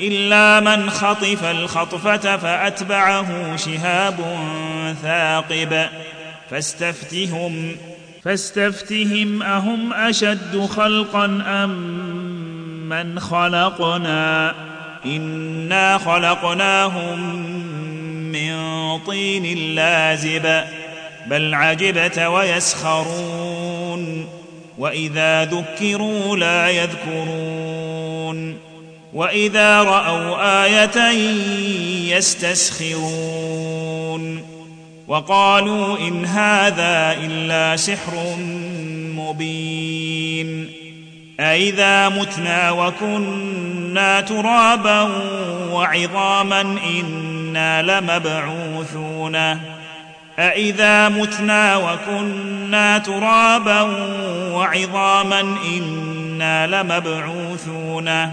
إلا من خطف الخطفة فأتبعه شهاب ثاقب. فاستفتهم فاستفتهم أهم أشد خلقا أم من خلقنا؟ إنا خلقناهم من طين لازب بل عجبت ويسخرون وإذا ذكروا لا يذكرون. واذا راوا إيه يستسخرون وقالوا ان هذا الا سحر مبين أإذا متنا وكنا ترابا وعظاما إنا لمبعوثون أإذا متنا وكنا ترابا وعظاما إنا لمبعوثون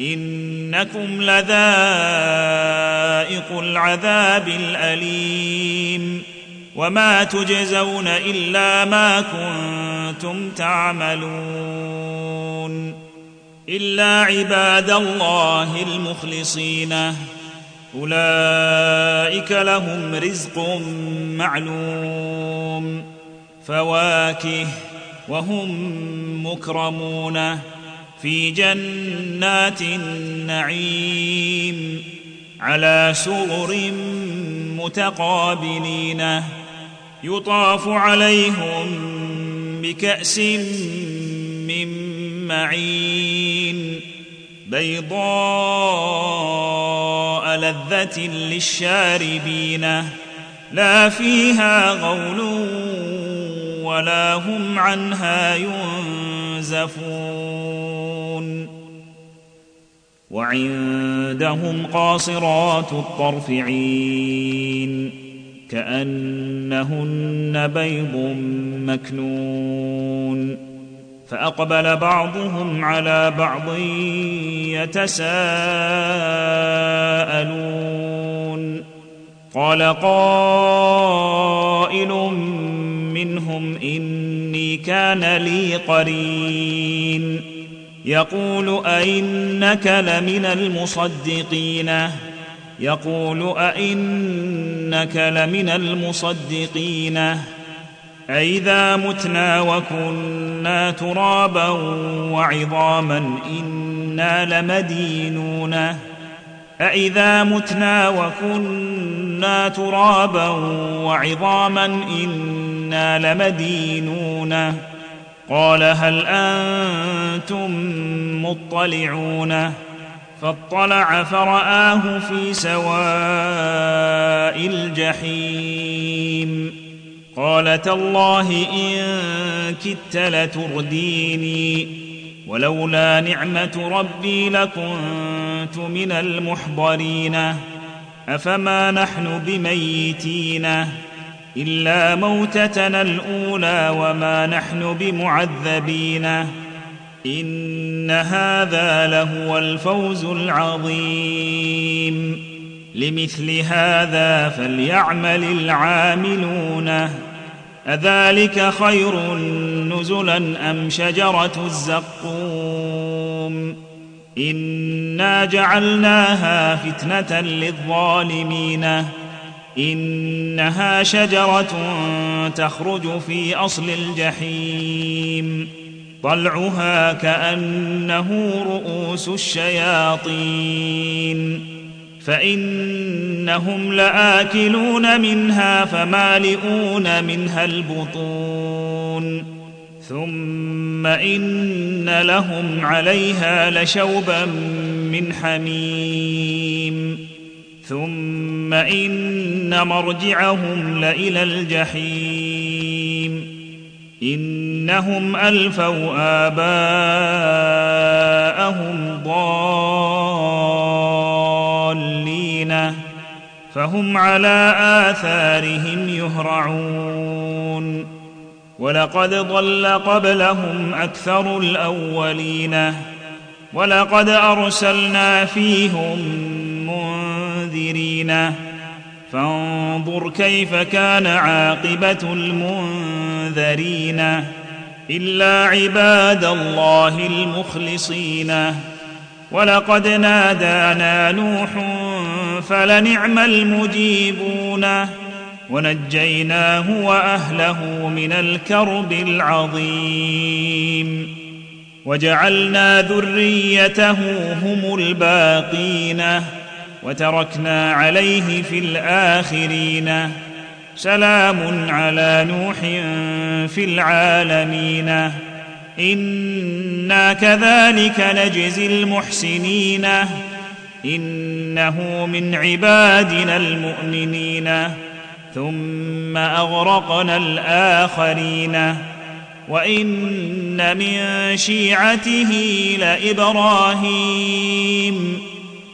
إنكم لذائق العذاب الأليم وما تجزون إلا ما كنتم تعملون إلا عباد الله المخلصين أولئك لهم رزق معلوم فواكه وهم مكرمون في جنات النعيم على سرر متقابلين يطاف عليهم بكأس من معين بيضاء لذة للشاربين لا فيها غول ولا هم عنها ينزفون وعندهم قاصرات الطرف عين كأنهن بيض مكنون. فأقبل بعضهم على بعض يتساءلون. قال قائل منهم اني كان لي قرين. يقول أئنك لمن المصدقين. يقول أئنك لمن المصدقين. أإذا متنا وكنا ترابا وعظاما إنا لمدينون. أإذا متنا وكنا ترابا وعظاما إنا لمدينون. قال هل أنتم مطلعون؟ فاطلع فرآه في سواء الجحيم. قال تالله إن كدت لترديني ولولا نعمة ربي لكنت من المحضرين. أفما نحن بميتين؟ إلا موتتنا الأولى وما نحن بمعذبين. إن هذا لهو الفوز العظيم. لمثل هذا فليعمل العاملون. أذلك خير نزلا أم شجرة الزقوم؟ إنا جعلناها فتنة للظالمين. إنها شجرة تخرج في أصل الجحيم. طلعها كأنه رؤوس الشياطين. فإنهم لآكلون منها فمالئون منها البطون. ثم إن لهم عليها لشوبا من حميم. ثم إن مرجعهم لإلى الجحيم. إنهم ألفوا آباءهم ضالين فهم على آثارهم يهرعون. ولقد ضل قبلهم أكثر الأولين ولقد أرسلنا فيهم منذرين فانظر كيف كان عاقبة المنذرين. إلا عباد الله المخلصين. ولقد نادانا نوح فلنعم المجيبون. ونجيناه وأهله من الكرب العظيم. وجعلنا ذريته هم الباقين. وتركنا عليه في الآخرين. سلام على نوح في العالمين. إنا كذلك نجزي المحسنين. إنه من عبادنا المؤمنين. ثم أغرقنا الآخرين. وإن من شيعته لإبراهيم.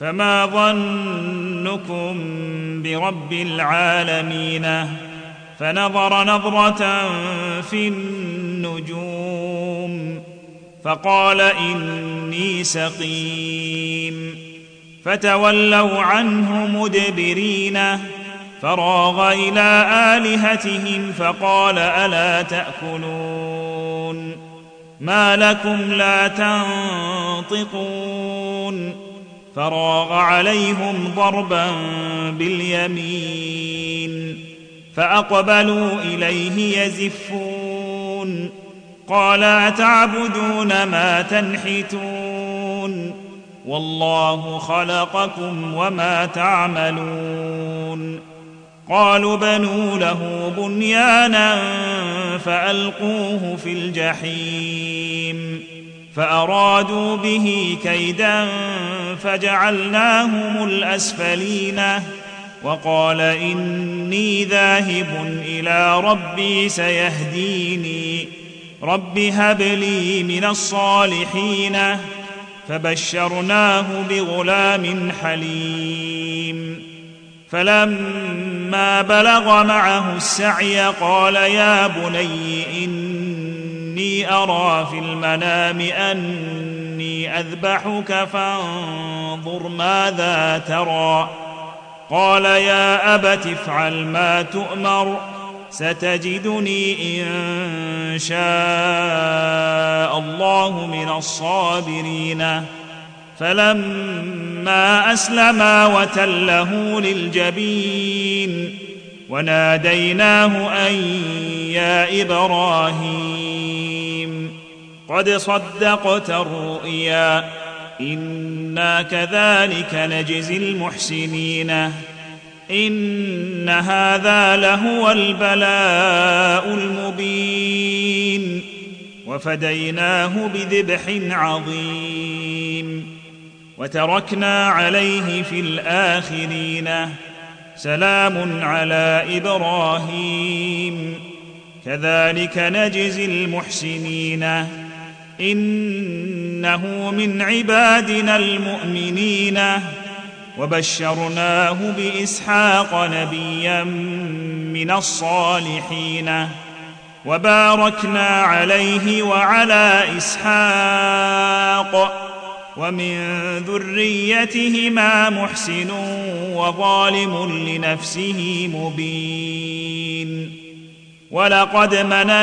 فما ظنكم برب العالمين فنظر نظرة في النجوم فقال إني سقيم فتولوا عنه مدبرين فراغ إلى آلهتهم فقال ألا تأكلون ما لكم لا تنطقون فراغ عليهم ضربا باليمين فأقبلوا إليه يزفون قال أتعبدون ما تنحتون والله خلقكم وما تعملون قالوا بنوا له بنيانا فألقوه في الجحيم فأرادوا به كيدا فجعلناهم الأسفلين. وقال إني ذاهب إلى ربي سيهديني. رب هب لي من الصالحين. فبشرناه بغلام حليم. فلما بلغ معه السعي قال يا بني إني أرى في المنام أني أذبحك فانظر ماذا ترى. قال يا أبت افعل ما تؤمر ستجدني إن شاء الله من الصابرين. فلما اسلما وتله للجبين وناديناه أن يا إبراهيم. قد صدقت الرؤيا. إنا كذلك نجزي المحسنين. إن هذا لهو البلاء المبين. وفديناه بذبح عظيم. وتركنا عليه في الآخرين. سلام على إبراهيم. كذلك نجزي المحسنين. إنه من عبادنا المؤمنين. وبشرناه بإسحاق نبيا من الصالحين. وباركنا عليه وعلى إسحاق. ومن ذريتهما محسن وظالم لنفسه مبين. ولقد مننا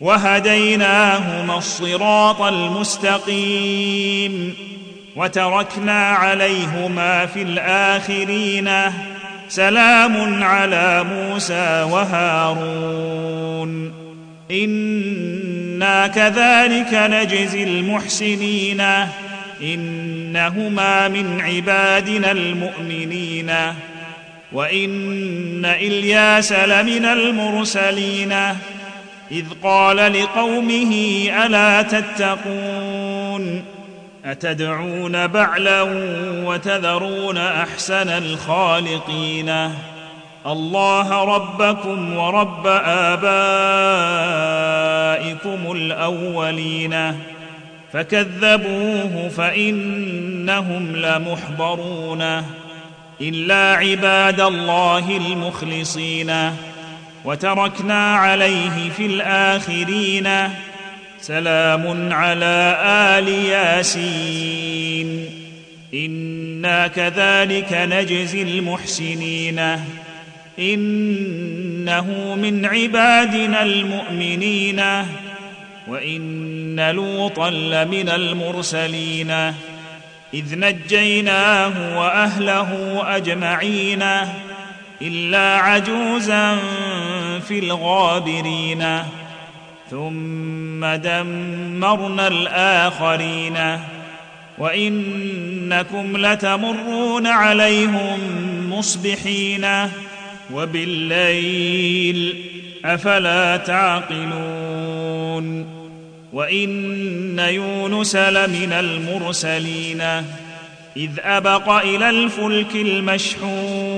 وهديناهما الصراط المستقيم وتركنا عليهما في الآخرين سلام على موسى وهارون. إنا كذلك نجزي المحسنين. إنهما من عبادنا المؤمنين. وإن إلياس لمن المرسلين. إذ قال لقومه ألا تتقون؟ أتدعون بعلا وتذرون أحسن الخالقين؟ الله ربكم ورب آبائكم الأولين. فكذبوه فإنهم لمحضرون. إلا عباد الله المخلصين. وتركنا عليه في الآخرين سلام على آل ياسين. إنا كذلك نجزي المحسنين. إنه من عبادنا المؤمنين. وإن لوطا لمن المرسلين. إذ نجيناه وأهله أجمعين إلا عجوزا في الغابرين. ثم دمرنا الآخرين. وإنكم لتمرون عليهم مصبحين. وبالليل أفلا تعقلون. وإن يونس لمن المرسلين. إذ أبق إلى الفلك المشحون.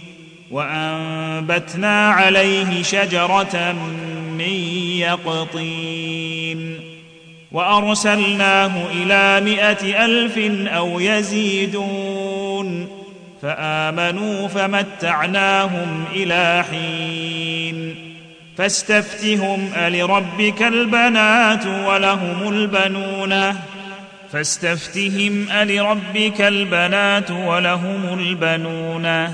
وأنبتنا عليه شجرة من يقطين وأرسلناه إلى مائه ألف أو يزيدون فآمنوا فمتعناهم إلى حين فاستفتهم ألربك البنات ولهم البنون فاستفتهم ألربك البنات ولهم البنون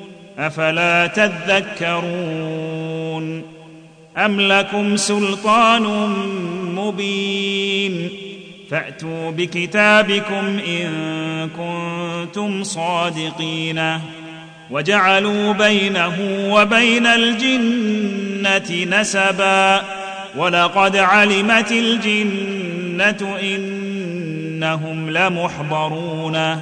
أفلا تذكرون أم لكم سلطان مبين فأتوا بكتابكم إن كنتم صادقين وجعلوا بينه وبين الجنة نسبا ولقد علمت الجنة إنهم لمحضرون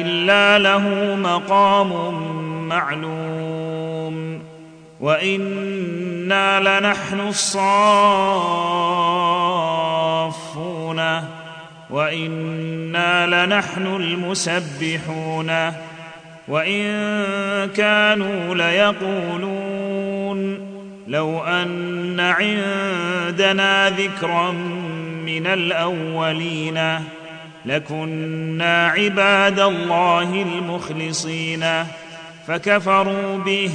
الا له مقام معلوم وأنا لنحن الصافون وأنا لنحن المسبحون وان كانوا ليقولون لو ان عندنا ذكرا من الاولين لكنا عباد الله المخلصين فكفروا به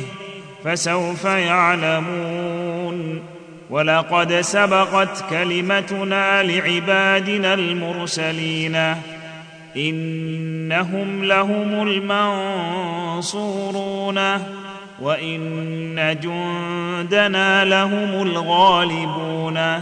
فسوف يعلمون ولقد سبقت كلمتنا لعبادنا المرسلين إنهم لهم المنصورون وإن جندنا لهم الغالبون